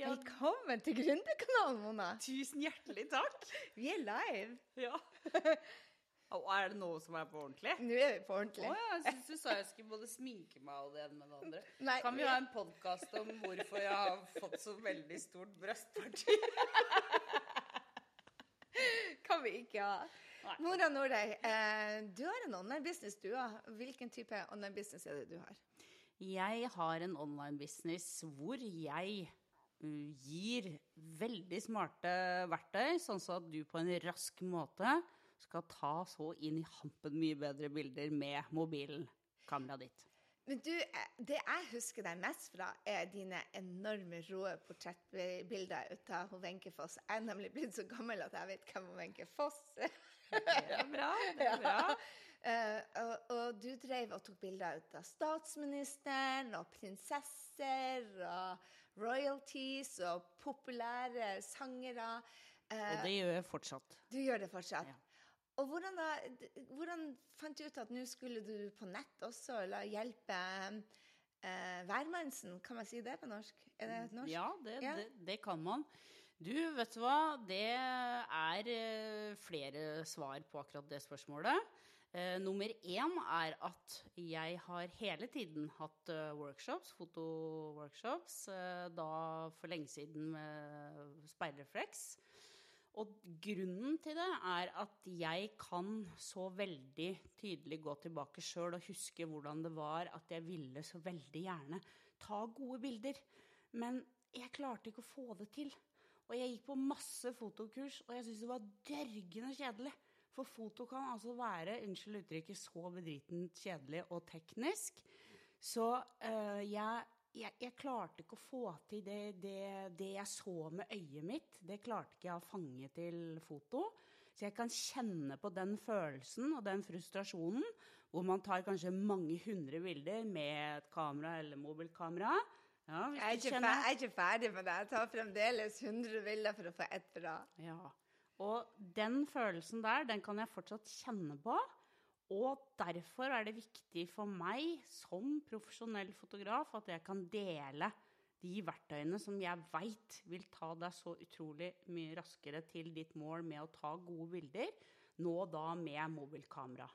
Ja, Velkommen til Gründerkanalen, Mona. tusen hjertelig takk. Vi er live. Ja. Og er det noe som er på ordentlig? Nå er vi på Å ordentlig. ja, jeg syns du sa jeg skulle både sminke meg og det ene med det andre. Nei, kan vi ha en podkast om hvorfor jeg har fått så veldig stort brystparti? Kan vi ikke ha. Nei. Mora Nordøy, eh, du har en online-business, du òg. Hvilken type online-business er det du har? Jeg har en online-business hvor jeg gir veldig smarte verktøy, sånn at du på en rask måte skal ta så inn i hampen mye bedre bilder med mobilkameraet ditt. Men du, eh, det jeg husker deg mest fra, er dine enorme rå portrettbilder ut av Wenche Foss. Jeg er nemlig blitt så gammel at jeg vet hvem Wenche Foss er. Det er bra. det er bra. Eh, og, og du drev og tok bilder ut av statsministeren og prinsesser og royalties og populære sangere. Og det gjør jeg fortsatt. du gjør det fortsatt. Ja. Og hvordan, da, hvordan fant du ut at nå skulle du på nett også la hjelpe eh, hvermannsen? Kan man si det på norsk? Er det norsk? Ja, det, Ja. Det, det kan man. Du, vet du hva? Det er eh, flere svar på akkurat det spørsmålet. Eh, nummer én er at jeg har hele tiden hatt eh, workshops, fotoworkshops, eh, da for lenge siden med speilrefleks. Og grunnen til det er at jeg kan så veldig tydelig gå tilbake sjøl og huske hvordan det var at jeg ville så veldig gjerne ta gode bilder. Men jeg klarte ikke å få det til. Og jeg gikk på masse fotokurs, og jeg syntes det var dørgende kjedelig. For foto kan altså være, unnskyld uttrykket, så bedritent kjedelig og teknisk. Så øh, jeg, jeg, jeg klarte ikke å få til det, det, det jeg så med øyet mitt. Det klarte ikke jeg å fange til foto. Så jeg kan kjenne på den følelsen og den frustrasjonen hvor man tar kanskje mange hundre bilder med et kamera eller mobilkamera. Ja, Jeg er, ikke jeg er ikke ferdig med det. Jeg tar fremdeles 100 bilder for å få ett bra. Ja. Og den følelsen der, den kan jeg fortsatt kjenne på. Og derfor er det viktig for meg som profesjonell fotograf at jeg kan dele de verktøyene som jeg veit vil ta deg så utrolig mye raskere til ditt mål med å ta gode bilder, nå da med mobilkamera.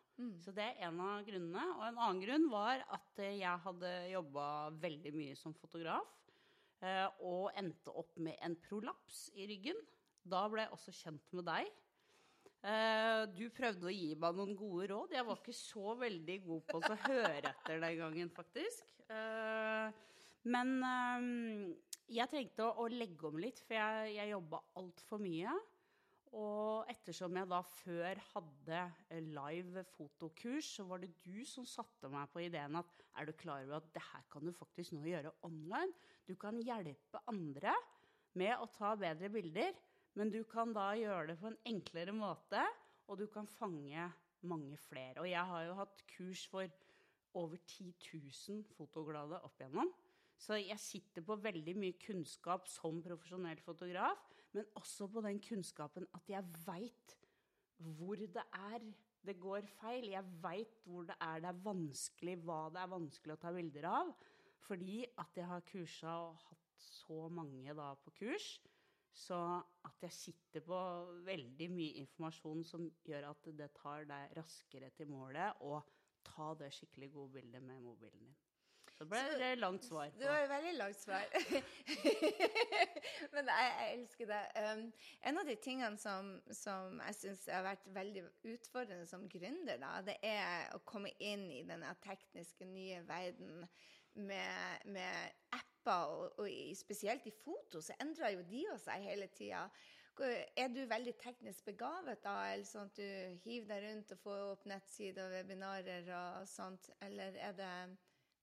Så det er en av grunnene. Og en annen grunn var at jeg hadde jobba veldig mye som fotograf eh, og endte opp med en prolaps i ryggen. Da ble jeg også kjent med deg. Eh, Du prøvde å gi meg noen gode råd. Jeg var ikke så veldig god på å høre etter den gangen, faktisk. Eh, Men eh, jeg trengte å legge om litt, for jeg, jeg jobba altfor mye. Og ettersom jeg da før hadde live fotokurs, så var det du som satte meg på ideen at er du klar over at det her kan du faktisk nå gjøre online? Du kan hjelpe andre med å ta bedre bilder, men du kan da gjøre det på en enklere måte, og du kan fange mange flere. Og jeg har jo hatt kurs for over 10 000 fotoglade opp igjennom. Så jeg sitter på veldig mye kunnskap som profesjonell fotograf, men også på den kunnskapen at jeg veit hvor det er det går feil. Jeg veit hvor det er det er vanskelig, hva det er vanskelig å ta bilder av. Fordi at jeg har kursa og hatt så mange da på kurs. Så at jeg sitter på veldig mye informasjon som gjør at det tar deg raskere til målet, og ta det skikkelig gode bildet med mobilen din. Så ble det et langt svar. På. Det var et veldig langt svar. Men jeg, jeg elsker det. Um, en av de tingene som, som jeg syns har vært veldig utfordrende som gründer, da, det er å komme inn i denne tekniske, nye verden med, med apper, og, og spesielt i foto, så endrer jo de seg hele tida. Er du veldig teknisk begavet da, eller sånn at du hiver deg rundt og får opp nettsider og webinarer og sånt, eller er det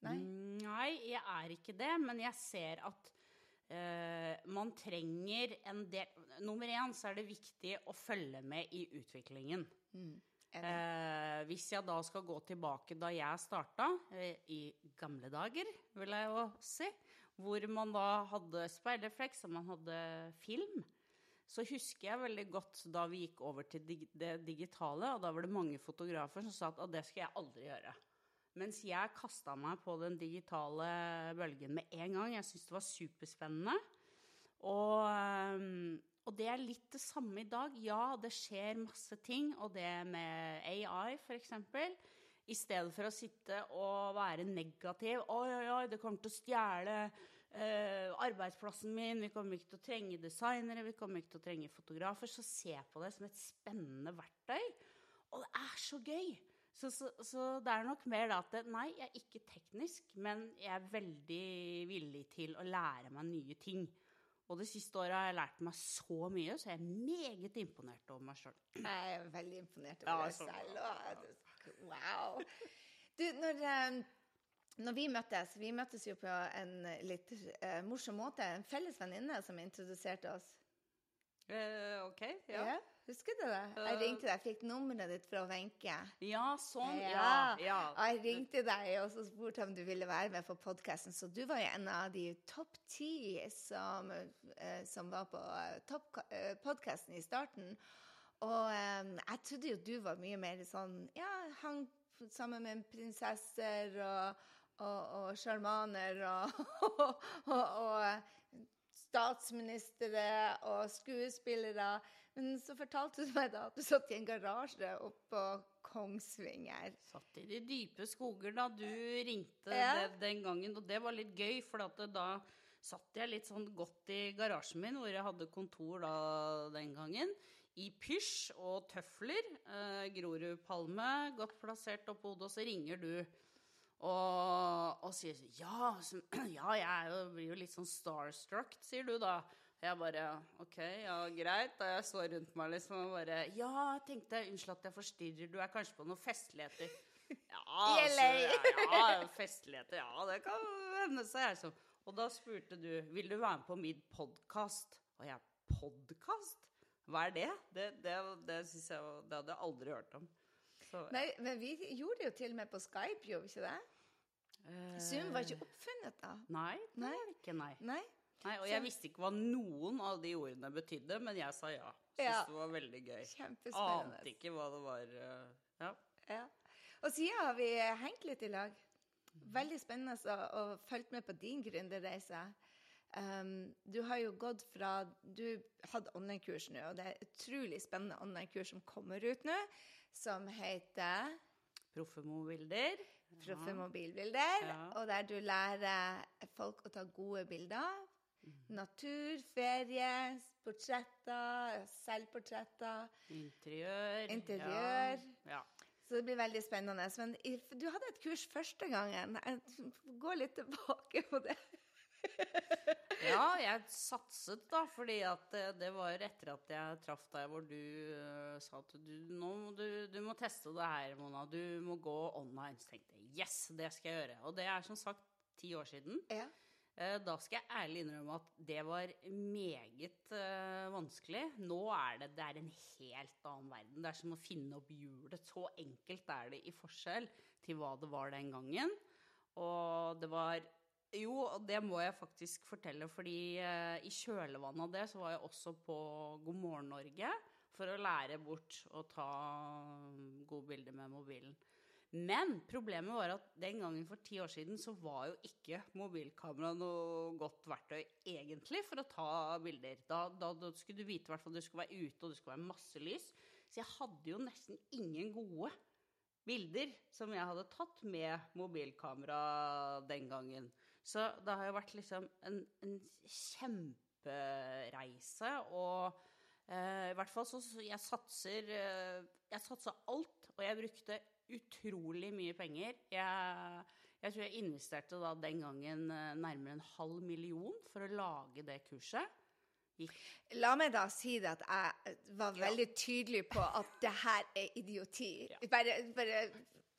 Nei? Nei, jeg er ikke det, men jeg ser at Uh, man trenger en del Nummer én så er det viktig å følge med i utviklingen. Eh, hvis jeg da skal gå tilbake da jeg starta, eh, i gamle dager, vil jeg jo si, hvor man da hadde speilrefleks og man hadde film, så husker jeg veldig godt da vi gikk over til det digitale, og da var det mange fotografer som sa at «Å, det skal jeg aldri gjøre. Mens jeg kasta meg på den digitale bølgen med en gang. Jeg syntes det var superspennende. Og, ehm, og det er litt det samme i dag. Ja, det skjer masse ting, og det med AI f.eks. I stedet for å sitte og være negativ. Oi, oi, oi, det kommer til å stjele eh, arbeidsplassen min. Vi kommer ikke til å trenge designere, vi kommer ikke til å trenge fotografer. Så se på det som et spennende verktøy. Og det er så gøy! Så, så, så det er nok mer da at det, nei, jeg er ikke teknisk, men jeg er veldig villig til å lære meg nye ting. Og det siste året har jeg lært meg så mye, så jeg er meget imponert over meg sjøl. Jeg er veldig imponert Ja, over deg selv. og- Wow. Du, når, eh, når vi møttes Vi møttes jo på en litt uh, morsom måte. En felles venninne som introduserte oss. Uh, ok, Ja. Husker du det? Jeg Eh. ringte deg, fikk nummeret ditt fra Wenche. Ja, sånn. Ja. Ja. ja. Og jeg ringte deg og så spurte om du ville være med på podkasten. Så du var jo en av de topp ti som, som var på podkasten i starten. Og jeg trodde jo du var mye mer sånn Ja, hang sammen med prinsesser og, og, sjarmaner og, og, og, og statsministre og skuespillere. Men så fortalte du meg da at du satt i en garasje oppå Kongsvinger. Satt i de dype skoger da du ringte Ja. det, den gangen, og det var litt gøy, for da satt jeg litt sånn godt i garasjen min, hvor jeg hadde kontor da den gangen, i pysj og tøfler, eh, Grorudpalme, godt plassert oppå hodet, og så ringer du. Og, og sier sånn, ja, ja, jeg blir jo litt sånn starstruck, sier du da. Og Jeg bare OK, ja, greit. Og jeg så rundt meg liksom og bare Ja, jeg tenkte unnskyld at jeg forstyrrer, du er kanskje på noen festligheter. Ja, altså, ja, ja, festligheter. Ja, det kan hende, sa jeg så. Og da spurte du vil du være med på min podkast. Og jeg podkast? Hva er det? Det, det, det, jeg, det hadde jeg aldri hørt om. Så, Nei, men vi gjorde det jo til og med på Skype, gjorde vi ikke det? Zoom var ikke oppfunnet da. Nei, det Nei. var ikke, nei. Nei? nei. Og jeg visste ikke hva noen av de ordene betydde, men jeg sa ja. Syns Ja. det var veldig gøy. Kjempespennende. Ante ikke hva det var. eh, Ja. Ja. Og siden har vi hengt litt i lag. Veldig spennende å, å følge med på din gründerreise. Um, du har jo gått fra Du hadde online-kurs nå, og det er et utrolig spennende online-kurs som kommer ut nå, som heter Proffe mobilder. Proffe mobilbilder. Ja. Og der du lærer folk å ta gode bilder. Natur, ferie, portretter, selvportretter. Interiør. Interiør. Ja. ja. Så det blir veldig spennende. Men du hadde et kurs første gangen. Gå litt tilbake på det. Ja, jeg satset da, fordi at det, var etter at jeg traff deg hvor du uh, sa at du, nå må du, du må teste det her, Mona. Du må gå online. Så tenkte jeg yes, det skal jeg gjøre. Og det er som sagt ti år siden. Ja. Uh, Da skal jeg ærlig innrømme at det var meget uh, vanskelig. Nå er det, det er en helt annen verden. Det er som å finne opp hjulet. Så enkelt er det i forskjell til hva det var den gangen. Og det var Jo, det må jeg faktisk fortelle, fordi eh, i kjølvannet av det så var jeg også på God morgen Norge for å lære bort å ta gode bilder med mobilen. Men problemet var at den gangen for ti år siden så var jo ikke mobilkamera noe godt verktøy egentlig for å ta bilder. Da, da, da skulle du vite at du skulle være ute, og det skulle være masse lys. Så jeg hadde jo nesten ingen gode bilder som jeg hadde tatt med mobilkamera den gangen. Så det har jo vært liksom en, en kjempereise, og eh, i hvert fall så så jeg satser eh, Jeg satsa alt, og jeg brukte utrolig mye penger. Jeg, jeg tror jeg investerte da den gangen eh, nærmere en halv million for å lage det kurset. La meg da si det at jeg var Ja. veldig tydelig på at det her er idioti. Ja. Bare, bare,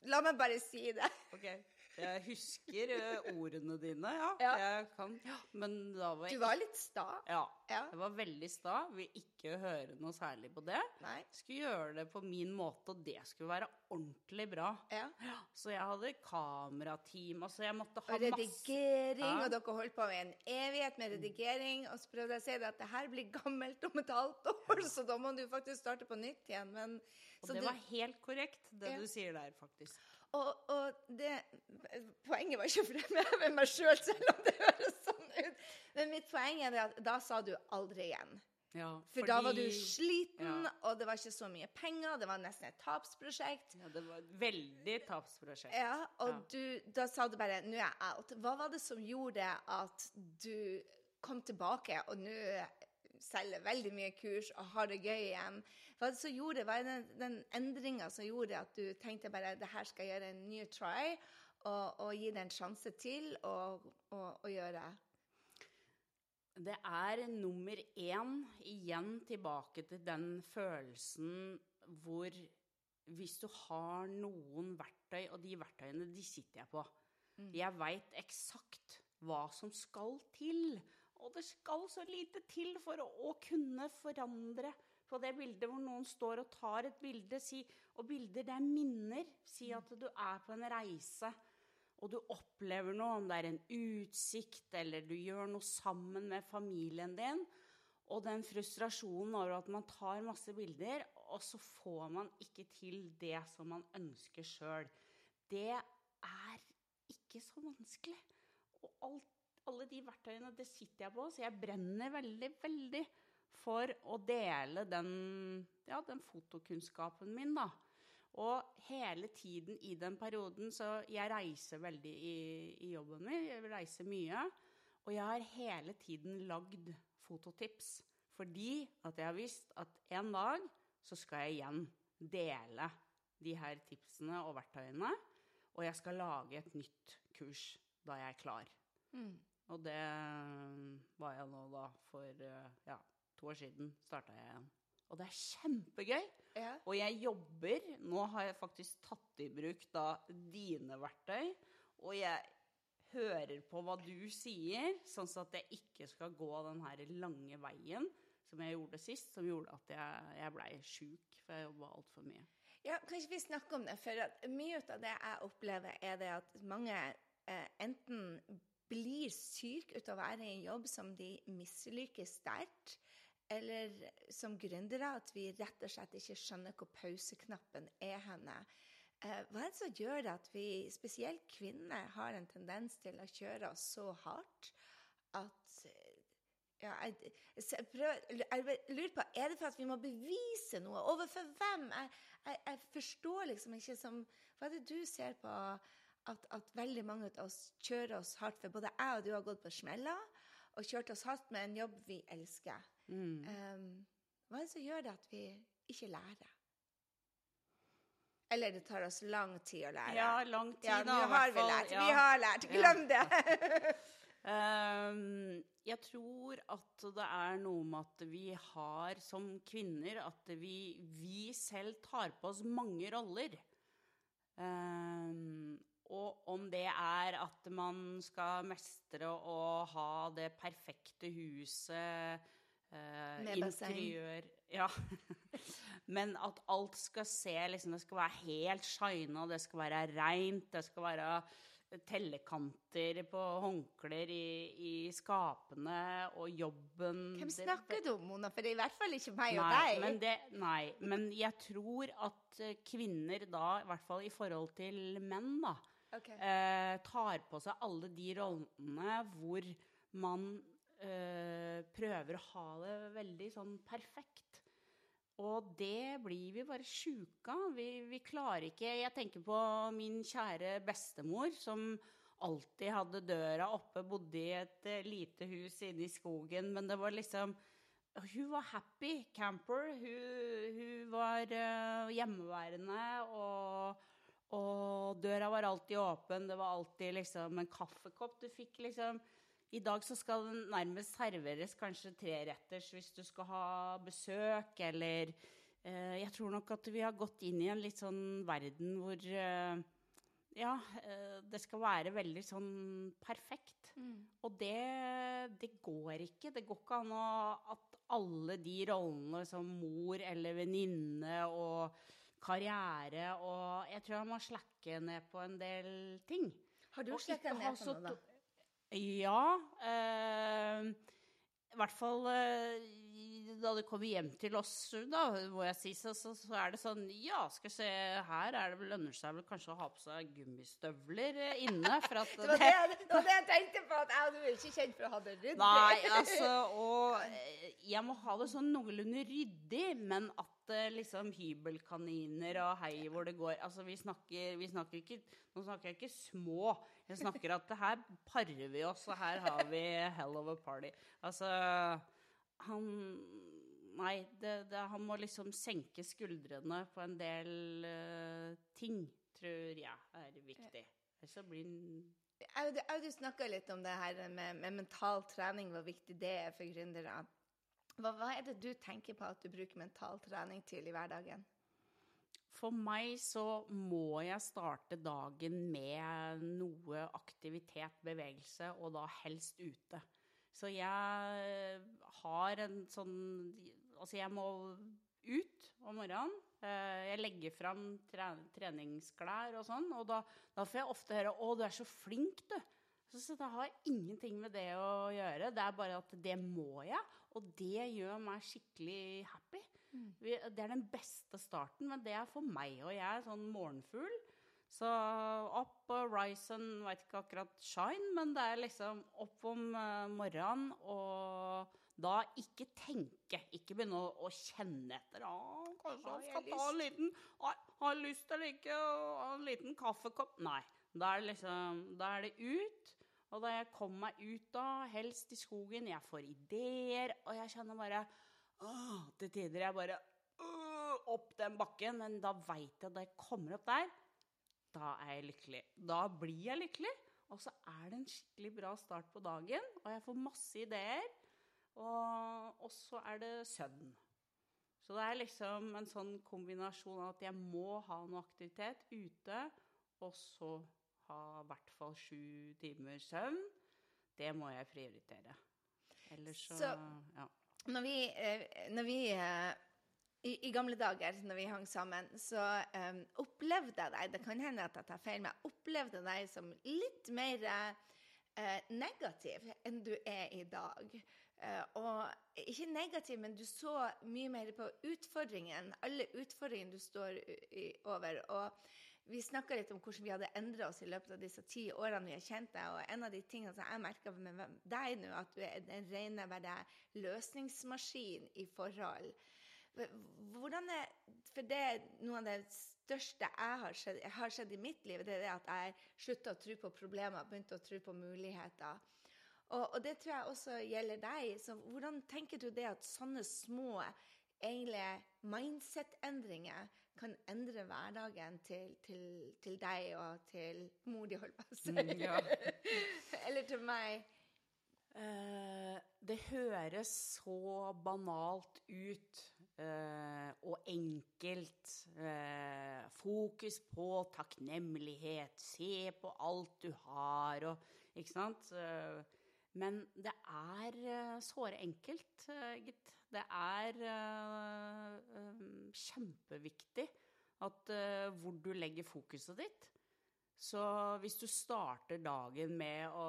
la meg bare si det. Ok, Jeg husker eh, ordene dine, ja. Ja. Jeg kan, men da var Du var litt sta. Ja. Ja. Jeg var veldig sta. Vil ikke høre noe særlig på det. Nei. Skulle gjøre det på min måte, og det skulle være ordentlig bra. Ja. Så jeg hadde kamerateam, altså jeg måtte ha Og redigering, Ja. og dere holdt på med en evighet med redigering. Og så prøvde jeg å si at det her blir gammelt om et halvt år, så da må du faktisk starte på nytt igjen. Men, Og det du- var helt korrekt, det du sier der, faktisk. Og, og det Poenget var ikke å fremheve meg sjøl, selv, selv om det høres sånn ut. Men mitt poeng er at da sa du 'aldri igjen'. Ja, For da var du sliten, Ja. og det var ikke så mye penger. Det var nesten et tapsprosjekt. Ja, det var et veldig tapsprosjekt. Ja, og Ja. Du, da sa du bare 'nå er jeg out'. Hva var det som gjorde at du kom tilbake og nå selger veldig mye kurs og har det gøy igjen? Hva det som gjorde, den, den endringa som gjorde at du tenkte bare 'det her skal jeg gjøre en ny try', og, og gi det en sjanse til å gjøre? Det er nummer én igjen tilbake til den følelsen hvor hvis du har noen verktøy, og de verktøyene de sitter jeg på Jeg veit eksakt hva som skal til. Og det skal så lite til for å, å kunne forandre på det bildet hvor noen står og tar et bilde. Si, og bilder, det er minner. Si at du er på en reise og du opplever noe, om det er en utsikt, eller du gjør noe sammen med familien din, og den frustrasjonen over at man tar masse bilder, og så får man ikke til det som man ønsker sjøl, det er ikke så vanskelig. Og alt, alle de verktøyene, det sitter jeg på, så jeg brenner veldig, veldig for å dele den, ja, den fotokunnskapen min, da. Og hele tiden i den perioden Så jeg reiser veldig i, i jobben min. Jeg reiser mye. Og jeg har hele tiden lagd fototips. Fordi at jeg har visst at en dag så skal jeg igjen dele de her tipsene og verktøyene. Og jeg skal lage et nytt kurs da jeg er klar. Mm. Og det var jeg nå da for eh, ja, to år siden starta jeg igjen. Og det er kjempegøy. Ja. Og jeg jobber Nå har jeg faktisk tatt i bruk da dine verktøy. Og jeg hører på hva du sier, sånn at jeg ikke skal gå den her lange veien som jeg gjorde sist, som gjorde at jeg, jeg blei sjuk, for jeg jobba altfor mye. Ja, kan ikke vi snakke om det? For at mye av det jeg opplever, er det at mange eh, enten blir syke ut av å være i en jobb som de misliker sterkt, eller som gründere at vi rett og slett ikke skjønner hvor pauseknappen er henne. Eh, hva er det som gjør at vi, spesielt kvinner, har en tendens til å kjøre oss så hardt at ja, jeg, jeg, prøver, jeg lurer på, Er det for at vi må bevise noe? Overfor hvem? Jeg, jeg forstår liksom ikke som Hva er det du ser på at, at, veldig mange av oss kjører oss hardt? For både jeg og du har gått på smeller og kjørt oss fast med en jobb vi elsker. Mm. Um, hva er det som gjør det at vi ikke lærer? Eller det tar oss lang tid å lære. Ja, lang tid, ja, nå har vi lært. Ja. Vi har lært. Glem det! um, jeg tror at det er noe med at vi har som kvinner At vi, vi selv tar på oss mange roller. Ehm, og om det er at man skal mestre å ha det perfekte huset eh, Med basseng. Interiør Ja. Men at alt skal se liksom, Det skal være helt shina, det skal være reint, det skal være tellekanter på håndklær i, i skapene, og jobben Hvem snakker du om, Mona? For det er i hvert fall ikke meg og deg. men, det, nei, men jeg tror at kvinner da, i hvert fall i forhold til menn, da, Ok. eh, tar på seg alle de rollene hvor man eh, prøver å ha det veldig sånn perfekt. Og det blir vi bare sjuke av. Vi, vi klarer ikke Jeg tenker på min kjære bestemor som alltid hadde døra oppe, bodde i et eh, lite hus inne i skogen, men det var liksom hun var happy camper. Hun, hun var uh, hjemmeværende, og, og døra var alltid åpen. Det var alltid liksom en kaffekopp du fikk, liksom. I dag så skal den nærmest serveres kanskje treretters hvis du skal ha besøk, eller eh, Jeg tror nok at vi har gått inn i en litt sånn verden hvor eh, Ja, eh, det skal være veldig sånn perfekt. Mm. Og det, det går ikke. Det går ikke an å, at alle de rollene som mor eller venninne og karriere og Jeg tror jeg må slakke ned på en del ting. Har du slakka ned på noe, da? Ja. Øh, i hvert fall eh, da det kommer hjem til oss, da, må jeg si, så, så, så er det sånn Ja, skal vi se, her er det vel lønner seg vel kanskje å ha på seg gummistøvler eh, inne. For at Det var det, det var det jeg tenkte på, at jeg du er ikke kjent for å ha det ryddig. Nei, altså, og eh, jeg må ha det sånn noenlunde ryddig, men at eh, liksom hybelkaniner og hei hvor det går Altså, vi snakker, vi snakker ikke Nå snakker jeg ikke små. Jeg snakker at her parer vi oss, og her har vi hell of a party. Altså, han Nei, det, det, han må liksom senke skuldrene på en del uh, ting, tror jeg er viktig. Ellers så blir han Aud, Aud snakka litt om det her med, med mental trening, hvor viktig det er for gründere. Hva, hva er det du tenker på at du bruker mental trening til i hverdagen? For meg så må jeg starte dagen med noe aktivitet, bevegelse, og da helst ute. Så jeg har en sånn Altså, jeg må ut om morgenen. Eh, Jeg legger fram treningsklær og sånn, og da, da får jeg ofte høre 'Å, du er så flink, du'. Så, så det har ingenting med det å gjøre. Det er bare at det må jeg, og det gjør meg skikkelig happy. Mm. det er den beste starten, men det er for meg. Og jeg er sånn morgenfugl. Så opp og rise and veit ikke akkurat shine, men det er liksom opp om eh, morgenen og da ikke tenke. Ikke begynne å, å kjenne etter. Å, kanskje han skal ta en liten Har lyst eller ikke? En liten kaffekopp? Nei. Da er det liksom Da er det ut. Og da jeg kommer meg ut da, helst i skogen, jeg får ideer, og jeg kjenner bare Åh, til tider jeg bare øh, opp den bakken, men da veit jeg at det kommer opp der, da er jeg lykkelig. Da blir jeg lykkelig, og så er det en skikkelig bra start på dagen, og jeg får masse ideer, og, og så er det søvn. Så det er liksom en sånn kombinasjon av at jeg må ha noe aktivitet ute, og så ha i hvert fall sju timer søvn. Det må jeg prioritere. Ellers så, Så- ja. Når vi, eh, når vi eh, i, I gamle dager, når vi hang sammen, så um, opplevde jeg deg Det kan hende at jeg tar feil, men jeg opplevde deg som litt mer uh, negativ enn du er i dag. Uh, og ikke negativ, men du så mye mer på utfordringen. Alle utfordringene du står i, over. Og vi snakka litt om hvordan vi hadde endra oss i løpet av disse ti årene vi har kjent deg. Og en av de tingene som jeg merka med deg nå, at du er en rene løsningsmaskin i forhold. Hvordan er, For det er noe av det største jeg har sett, jeg har skjedd i mitt liv, det er det at jeg slutta å tro på problemer, begynte å tro på muligheter. Og, og det tror jeg også gjelder deg. Så hvordan tenker du det at sånne små egentlig mindset-endringer kan endre hverdagen til, til, til deg og til mor di, holdt på å si? Mm, ja. Eller til meg. Eh, det høres så banalt ut eh, og enkelt. Eh, fokus på takknemlighet. Se på alt du har og Ikke sant? Eh, men det er såre enkelt, gitt. Det er eh, kjempeviktig at hvor du legger fokuset ditt. Så hvis du starter dagen med å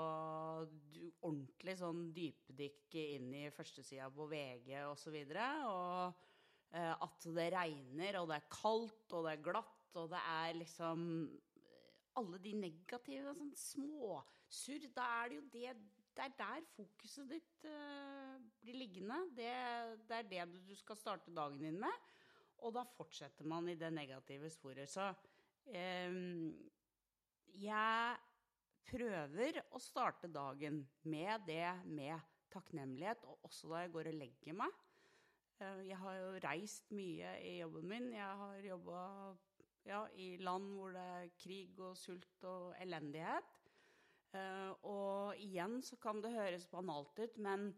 ordentlig sånn dypdykke inn i førstesida på VG osv., og, så videre, og at det regner, og det er kaldt, og det er glatt, og det er liksom eh, Alle de negative sånn småsurr. Da er det jo det Det er der fokuset ditt eh, blir liggende. Det, det er det du, skal starte dagen din med. Og da fortsetter man i det negative sporet. Så eh, jeg prøver å starte dagen med det med takknemlighet, og også da jeg går og legger meg. Eh, Jeg har jo reist mye i jobben min. Jeg har jobba ja, i land hvor det er krig og sult og elendighet. Eh, og igjen så kan det høres banalt ut, men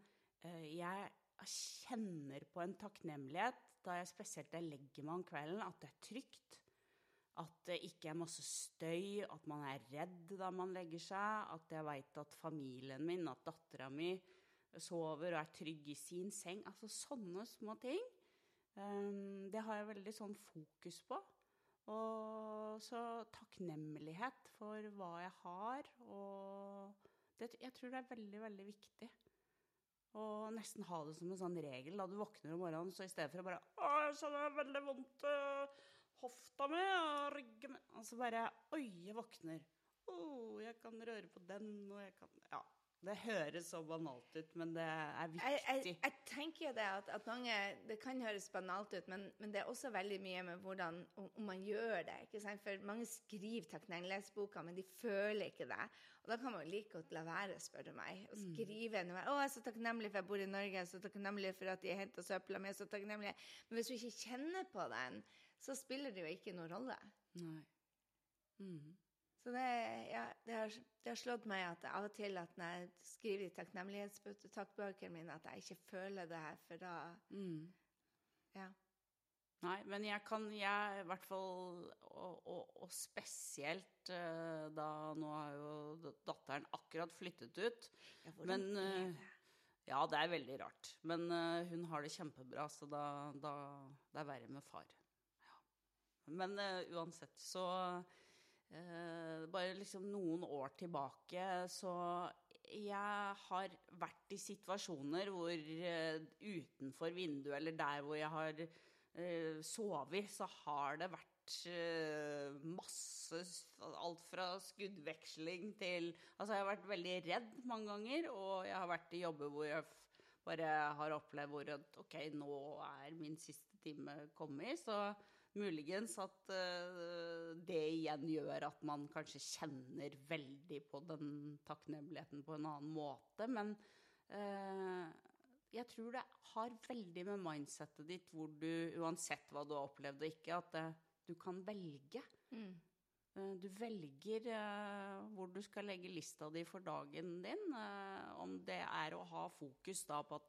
eh, jeg kjenner på en takknemlighet da jeg spesielt jeg legger meg om kvelden, at det er trygt. At det ikke er masse støy, at man er redd da man legger seg. At jeg veit at familien min, at dattera mi sover og er trygg i sin seng. Altså sånne små ting. Um, det har jeg veldig sånn fokus på. Og så takknemlighet for hva jeg har. Og det, jeg tror det er veldig, veldig viktig. Og nesten ha det som en sånn regel da du våkner om morgenen, så i stedet for å bare Å, jeg kjenner veldig vondt i hofta mi og ryggen min Og så bare Oi, jeg våkner. Å, jeg kan røre på den, og jeg kan Ja. Det høres så banalt ut, men det er viktig. Jeg, jeg, jeg tenker det at, at, mange Det kan høres banalt ut, men, men, det er også veldig mye med hvordan om, man gjør det. ikke sant? For mange skriver takknemlighetsboka, men de føler ikke det. Og da kan man jo like godt la være, spør du meg. Å mm. skrive mm. 'Å, jeg er så takknemlig for jeg bor i Norge. Jeg er så takknemlig for at de har henta søpla mi. så takknemlig. Men hvis du ikke kjenner på den, så spiller det jo ikke noen rolle. Nei. Mm. Så det, ja, det, har, det, har, slått meg at av og til at når jeg skriver i takknemlighetstakkbøkene mine, at jeg ikke føler det her, for da mm. Ja. Nei, men jeg kan jeg, i hvert fall Og, og, og spesielt uh, da Nå har jo datteren akkurat flyttet ut. Ja, men uh, Ja, det er veldig rart. Men uh, hun har det kjempebra, så da, da Det er verre med far. Ja. Men uansett så bare liksom noen år tilbake så jeg har vært i situasjoner hvor uh, utenfor vinduet eller der hvor jeg har uh, sovet, så har det vært masse Alt fra skuddveksling til Altså, jeg har vært veldig redd mange ganger, og jeg har vært i jobber hvor jeg bare har opplevd hvor at OK, nå er min siste time kommet. Så Muligens at uh, det igjen gjør at man kanskje kjenner veldig på den takknemligheten på en annen måte. Men uh, jeg tror det har veldig med mindsettet ditt hvor du, uansett hva du har opplevd og ikke, at uh, du kan velge. Mm. Du velger hvor du skal legge lista di for dagen din. om det er å ha fokus da på at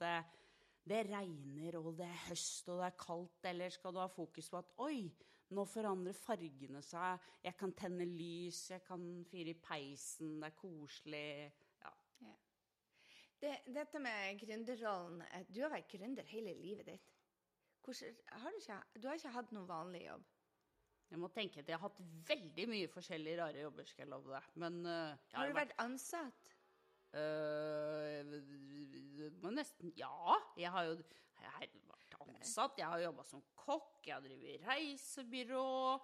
det, regner, og det er høst, og det er kaldt, eller skal du ha fokus på at oi, nå forandrer fargene seg, jeg kan tenne lys, jeg kan fyre i peisen, det er koselig Ja. ja. Det, dette med gründerrollen eh, Du har vært gründer hele livet ditt. Hvordan, har du, ikke, du har ikke hatt noen vanlig jobb? Jeg må tenke at jeg har hatt veldig mye forskjellige rare jobber, skal jeg love deg. Men uh, Har du vært, vært ansatt? Uh, må nesten Ja. Jeg har jo jeg har vært ansatt, jeg har jobba som kokk, jeg har drevet reisebyrå,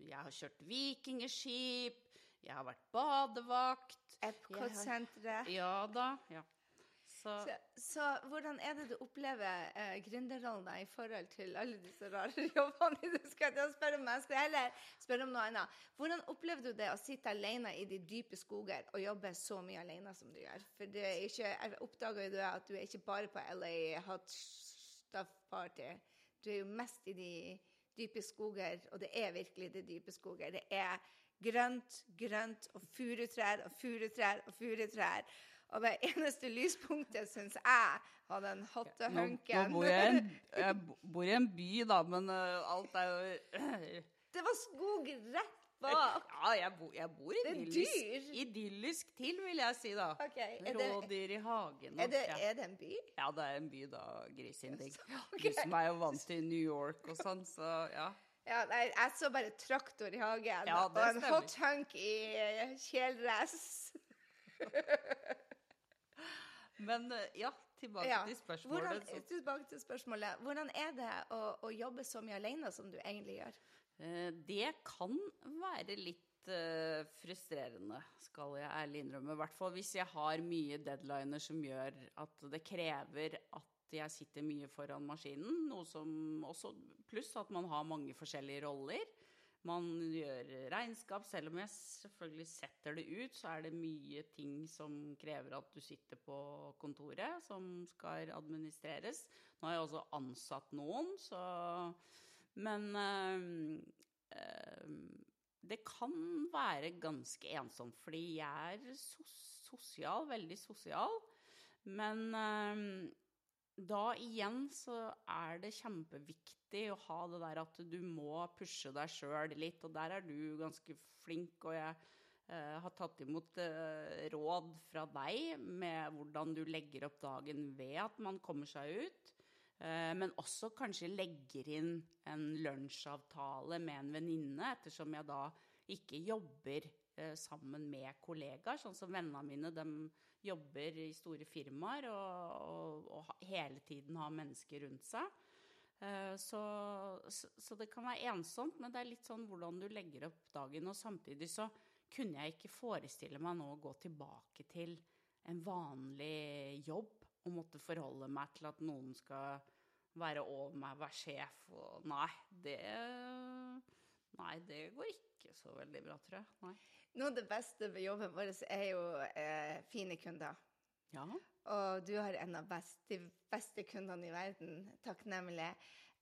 jeg har kjørt vikingskip, jeg har vært badevakt Epcot-senteret. Ja da. ja. Så, så, hvordan er det du opplever eh, gründerrollen i forhold til alle disse rare jobbene du skal til spørre om? Jeg skal heller spørre om noe annet. Hvordan opplever du det å sitte alene i de dype skoger og jobbe så mye alene som du gjør? For det er ikke, jeg oppdager jo at du er ikke bare på LA Hot Stuff Party. Du er jo mest i de dype skoger, og det er virkelig de dype skoger. Det er grønt, grønt og furutrær og furutrær og furutrær. Og det eneste lyspunktet, syns jeg, var den hattehunken. Nå, nå bor jeg, en, jeg, bor i en by, da, men uh, alt er jo Det var skog rett bak. Ja, jeg, bo, jeg bor idyllisk, idyllisk til, vil jeg si, da. Okay, Rådyr i hagen. Er det, er det, en by? Ja, det er en by, da. Grisindig. Okay. Du som er jo vant til New York og sånn, så ja. Ja, nei, jeg så bare traktor i hagen ja, og en hot hunk i kjeledress. Men eh, ja, tilbake ja. til spørsmålet. Hvordan, tilbake til spørsmålet. Hvordan er det å, å, jobbe så mye alene som du egentlig gjør? Eh, det kan være litt uh, frustrerende, skal jeg ærlig innrømme. I hvert fall hvis jeg har mye deadliner som gjør at det krever at jeg sitter mye foran maskinen. Noe som også Pluss at man har mange forskjellige roller. Man gjør regnskap. Selv om jeg selvfølgelig setter det ut, så er det mye ting som krever at du sitter på kontoret, som skal administreres. Nå har jeg også ansatt noen, så Men øh, øh, det kan være ganske ensomt, fordi jeg er sosial, veldig sosial. Men øh, da igjen så er det kjempeviktig å ha det der at du må pushe deg sjøl litt, og der er du ganske flink, og jeg eh, har tatt imot eh, råd fra deg med hvordan du legger opp dagen ved at man kommer seg ut. Eh, men også kanskje legger inn en lunsjavtale med en venninne, ettersom jeg da ikke jobber sammen med kollegaer. Sånn som vennene mine, dem jobber i store firmaer og, og, og hele tiden har mennesker rundt seg. Eh, Så, så, det kan være ensomt, men det er litt sånn hvordan du legger opp dagen. Og samtidig så kunne jeg ikke forestille meg nå å gå tilbake til en vanlig jobb og måtte forholde meg til at noen skal være over meg, være sjef og Nei, det Nei, det går ikke så veldig bra, tror jeg. Nei. Noe av det beste ved jobben vår er jo eh, fine kunder. Ja. Og du har en av best, de beste kundene i verden. Takknemlig.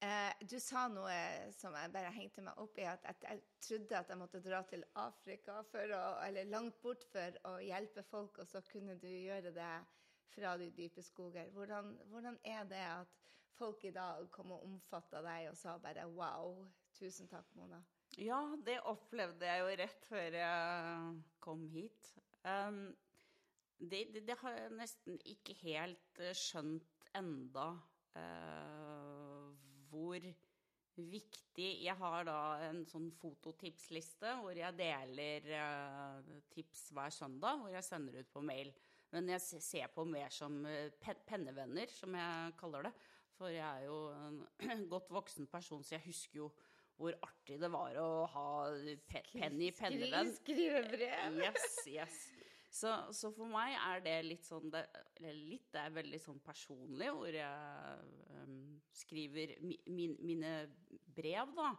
Eh, du sa noe som jeg bare hengte meg opp i, at, at jeg trodde at jeg måtte dra til Afrika for å, eller langt bort for å hjelpe folk, og så kunne du gjøre det fra de dype skoger. Hvordan, hvordan er det at folk i dag kom og omfatta deg og sa bare wow, tusen takk, Mona? Ja, det opplevde jeg jo rett før jeg kom hit. Um, det, det, det har jeg nesten ikke helt eh, skjønt enda uh, hvor viktig Jeg har da en sånn fototipsliste hvor jeg deler uh, tips hver søndag, hvor jeg sender ut på mail. Men jeg ser på mer som pennevenner, som jeg kaller det. For jeg er jo en godt voksen person, så jeg husker jo hvor artig det var å ha pe penn i pennevenn. Skrive brev. Yes, yes. Så, så for meg er det litt sånn det, Eller litt, det er veldig sånn personlig, hvor jeg um, skriver mi, min, mine brev da,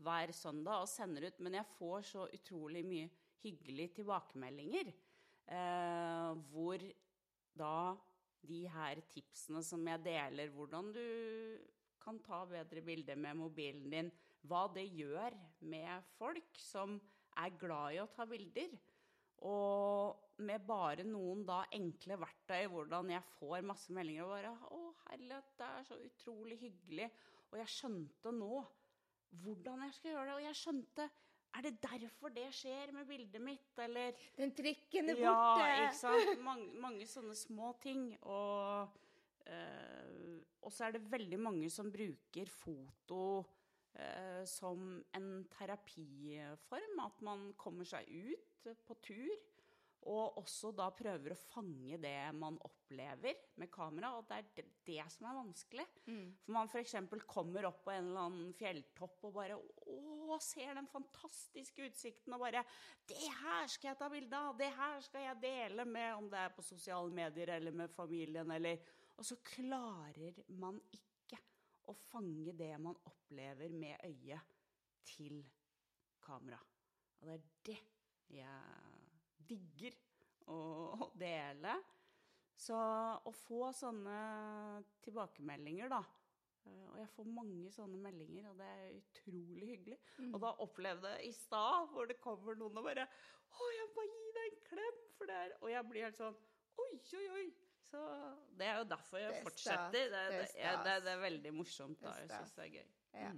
hver søndag og sender ut. Men jeg får så utrolig mye hyggelige tilbakemeldinger. Eh, hvor da de her tipsene som jeg deler, hvordan du kan ta bedre bilder med mobilen din, hva det gjør med folk som er glad i å ta bilder. Og med bare noen da enkle verktøy, hvordan jeg får masse meldinger og bare Å, herlighet, det er så utrolig hyggelig. Og jeg skjønte nå hvordan jeg skal gjøre det. Og jeg skjønte Er det derfor det skjer med bildet mitt, eller Den trikken er ja, borte. ikke sant. Mange, mange sånne små ting. Og, øh, så er det veldig mange som bruker foto som en terapiform. At man kommer seg ut på tur. Og også da prøver å fange det man opplever med kamera. Og det er det, som er vanskelig. For man f.eks. kommer opp på en eller annen fjelltopp og bare Å, ser den fantastiske utsikten og bare Det her skal jeg ta bilde av! Det her skal jeg dele med Om det er på sosiale medier eller med familien eller Og så klarer man ikke å fange det man opplever med øyet til kamera. Og det er det jeg digger å dele. Så å få sånne tilbakemeldinger, da eh, Og jeg får mange sånne meldinger, og det er utrolig hyggelig. Og da opplevde jeg i stad, hvor det kommer noen og bare 'Å, jeg må gi deg en klem!' For det er Og jeg blir helt sånn Oi, oi, oi. Så det er jo derfor jeg er fortsetter. Det, Det det, det, det er veldig morsomt. Da. Jeg syns det er gøy. Ja.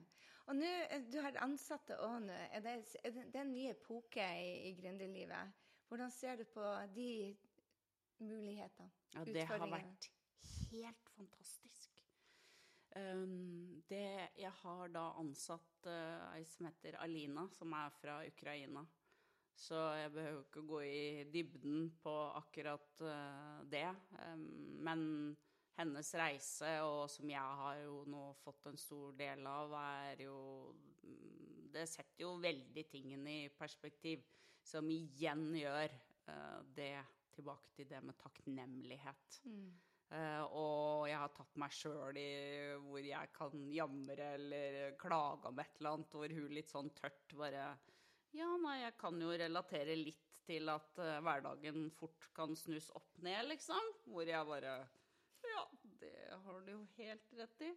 Og nå, du har ansatte òg nå. Er det, er det, det er en ny epoke i, i gründerlivet. Hvordan ser du på de mulighetene? Ja, det har vært helt fantastisk. Um, det, jeg har da ansatt uh, ei som heter Alina, som er fra Ukraina. Så jeg behøver ikke gå i dybden på akkurat uh, det. Men hennes reise, og som jeg har jo nå fått en stor del av, er jo mm, Det setter jo veldig tingene i perspektiv, som igjen gjør uh, det tilbake til det med takknemlighet. Eh, og jeg har tatt meg sjøl i hvor jeg kan jamre eller klage om et eller annet, hvor hun litt sånn tørt bare Ja, nei, jeg kan jo relatere litt til at uh, hverdagen fort kan snus opp ned, liksom. Hvor jeg bare Ja, det har du jo helt rett i.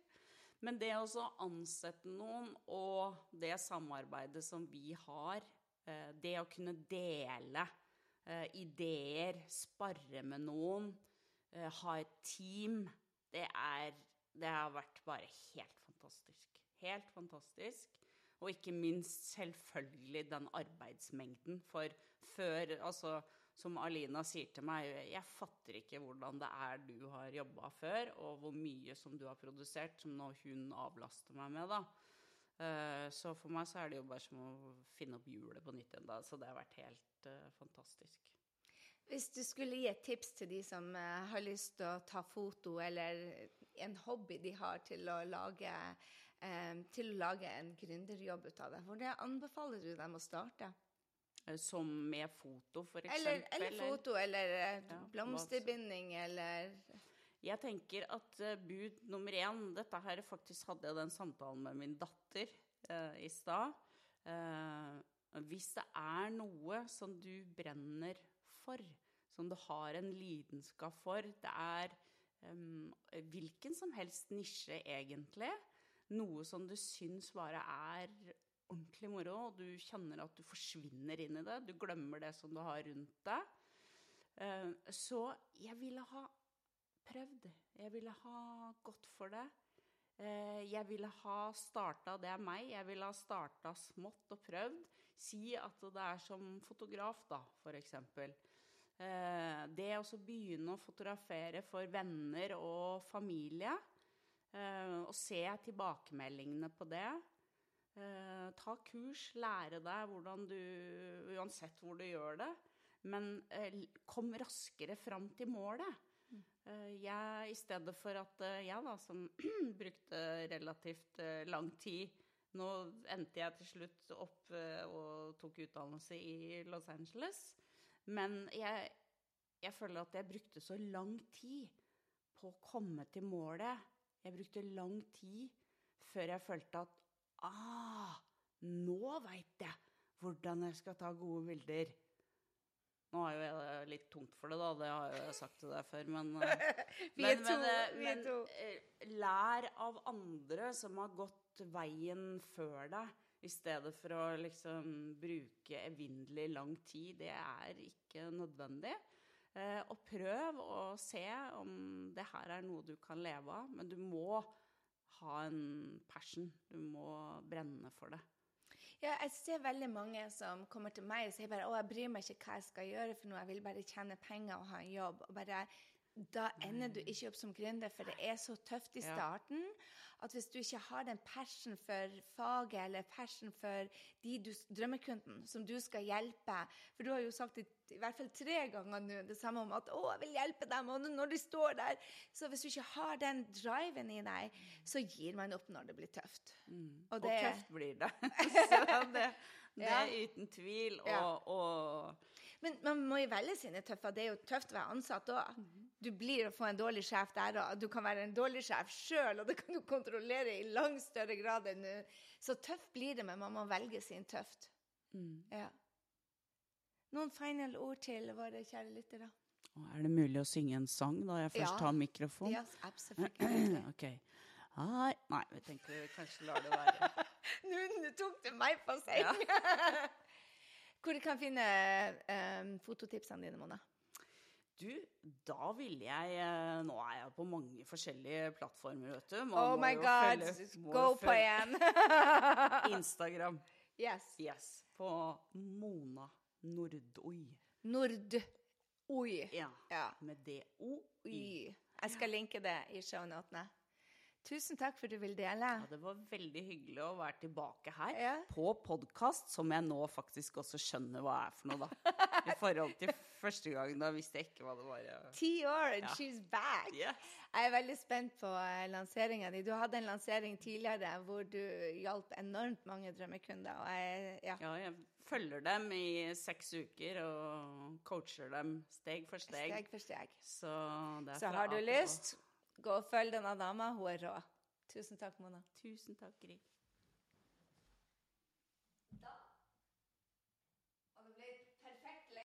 Men det å ansette noen, og det samarbeidet som vi har, uh, det å kunne dele uh, ideer, sparre med noen, ha et team, det er Det har vært bare helt fantastisk. Helt fantastisk. Og ikke minst selvfølgelig den arbeidsmengden. For før Altså, som Alina sier til meg, jeg fatter ikke hvordan det er du har jobba før, og hvor mye som du har produsert, som nå hun avlaster meg med, da. Eh, Så for meg så er det jo bare som å finne opp hjulet på nytt igjen, da. Så det har vært helt eh, fantastisk. Hvis du skulle gi et tips til de som eh, har lyst til å ta foto, eller en hobby de har til å lage, til å lage en gründerjobb ut av det, hvor det anbefaler du dem å starte? Eh, Som med foto, for Eller, eksempel. eller foto, eller eh, Ja, blomsterbinding, eller Jeg tenker at eh, bud nummer én Dette her faktisk hadde jeg den samtalen med min datter eh, i stad. Eh, hvis det er noe som du brenner for, som du har en lidenskap for Det er em, hvilken som helst nisje, egentlig. Noe som du syns bare er ordentlig moro, og du kjenner at du forsvinner inn i det. Du glemmer det som du har rundt deg. Eh, så jeg ville ha prøvd. Jeg ville ha gått for det. Eh, Jeg ville ha starta Det er meg. Jeg ville ha starta smått og prøvd. Si at det er som fotograf, da, eksempel. Eh, Det å begynne å fotografere for venner og familie, og se tilbakemeldingene på det. Eh, Ta kurs, lære deg hvordan du Uansett hvor du gjør det. Men eh, kom raskere fram til målet. Eh, jeg, I stedet for at eh, jeg, da, som brukte relativt eh, lang tid Nå endte jeg til slutt opp eh, og tok utdannelse i Los Angeles. Men jeg, jeg føler at jeg brukte så lang tid på å komme til målet. Jeg brukte lang tid før jeg følte at Ah, nå veit jeg hvordan jeg skal ta gode bilder. Nå er jo jeg litt tungt for det, da. Det har jo jeg sagt til deg før, men eh, men, men, eh, men, eh, lær av andre som har gått veien før deg, i stedet for å liksom bruke evinnelig lang tid. Det er ikke nødvendig. Eh, og prøv å se om det her er noe du kan leve av, men du må ha en passion. Du må brenne for det. Ja, jeg ser veldig mange som kommer til meg og sier bare 'Å, jeg bryr meg ikke hva jeg skal gjøre for noe, jeg vil bare tjene penger og ha en jobb'. Og bare, da ender du ikke opp som gründer, for det er så tøft i Ja. At hvis du ikke har den passion for faget eller passion for de du, drømmekunden som du skal hjelpe For du har jo sagt det i hvert fall tre ganger nå det samme om at 'Å, jeg vil hjelpe dem', og når de står der Så hvis du ikke har den driven i deg, så gir man opp når det blir tøft. Og, Og det- tøft blir det. Så det, det Ja. er uten tvil. Og, Ja. og Men man må jo velge sine tøffer. Det er jo tøft å være ansatt òg. Du blir å få en dårlig sjef der òg. Du kan være en dårlig sjef sjøl, og det kan du kontrollere i langt større grad enn nå. Så tøft blir det, men man må velge sin tøft. Ja. Noen final ord til våre kjære lyttere? Og er det mulig å synge en sang da jeg først Ja. tar mikrofon? Ja, absolutt. okay. Nei, vi tenker vi kanskje lar det være. Nå tok du meg på senga! Hvor du kan finne um, fototipsene dine, Mona? Du, da ville jeg eh, Nå er jeg på mange forskjellige plattformer, vet du. Man Oh my god, følge- go på igjen! Instagram. yes. Yes. På Mona Nordoi. Nord. Oi. Ja. Ja. Med D-O-I. Jeg skal linke det i shownotene. Tusen takk for at du vil dele. Ja, det var veldig hyggelig å være tilbake her Ja. på podkast, som jeg nå faktisk også skjønner hva er for noe, da. I forhold til første gang, da visste jeg ikke hva det var. Ti år, and she's back! Yes. Jeg er veldig spent på uh, lanseringa di. Du hadde en lansering tidligere hvor du hjalp enormt mange drømmekunder. Jeg, ja, Ja, jeg følger dem i seks uker og coacher dem steg for steg. steg for steg. Så, Så har du lyst, gå og følg denne dama. Hun er rå. Tusen takk, Mona. Tusen takk, Gry.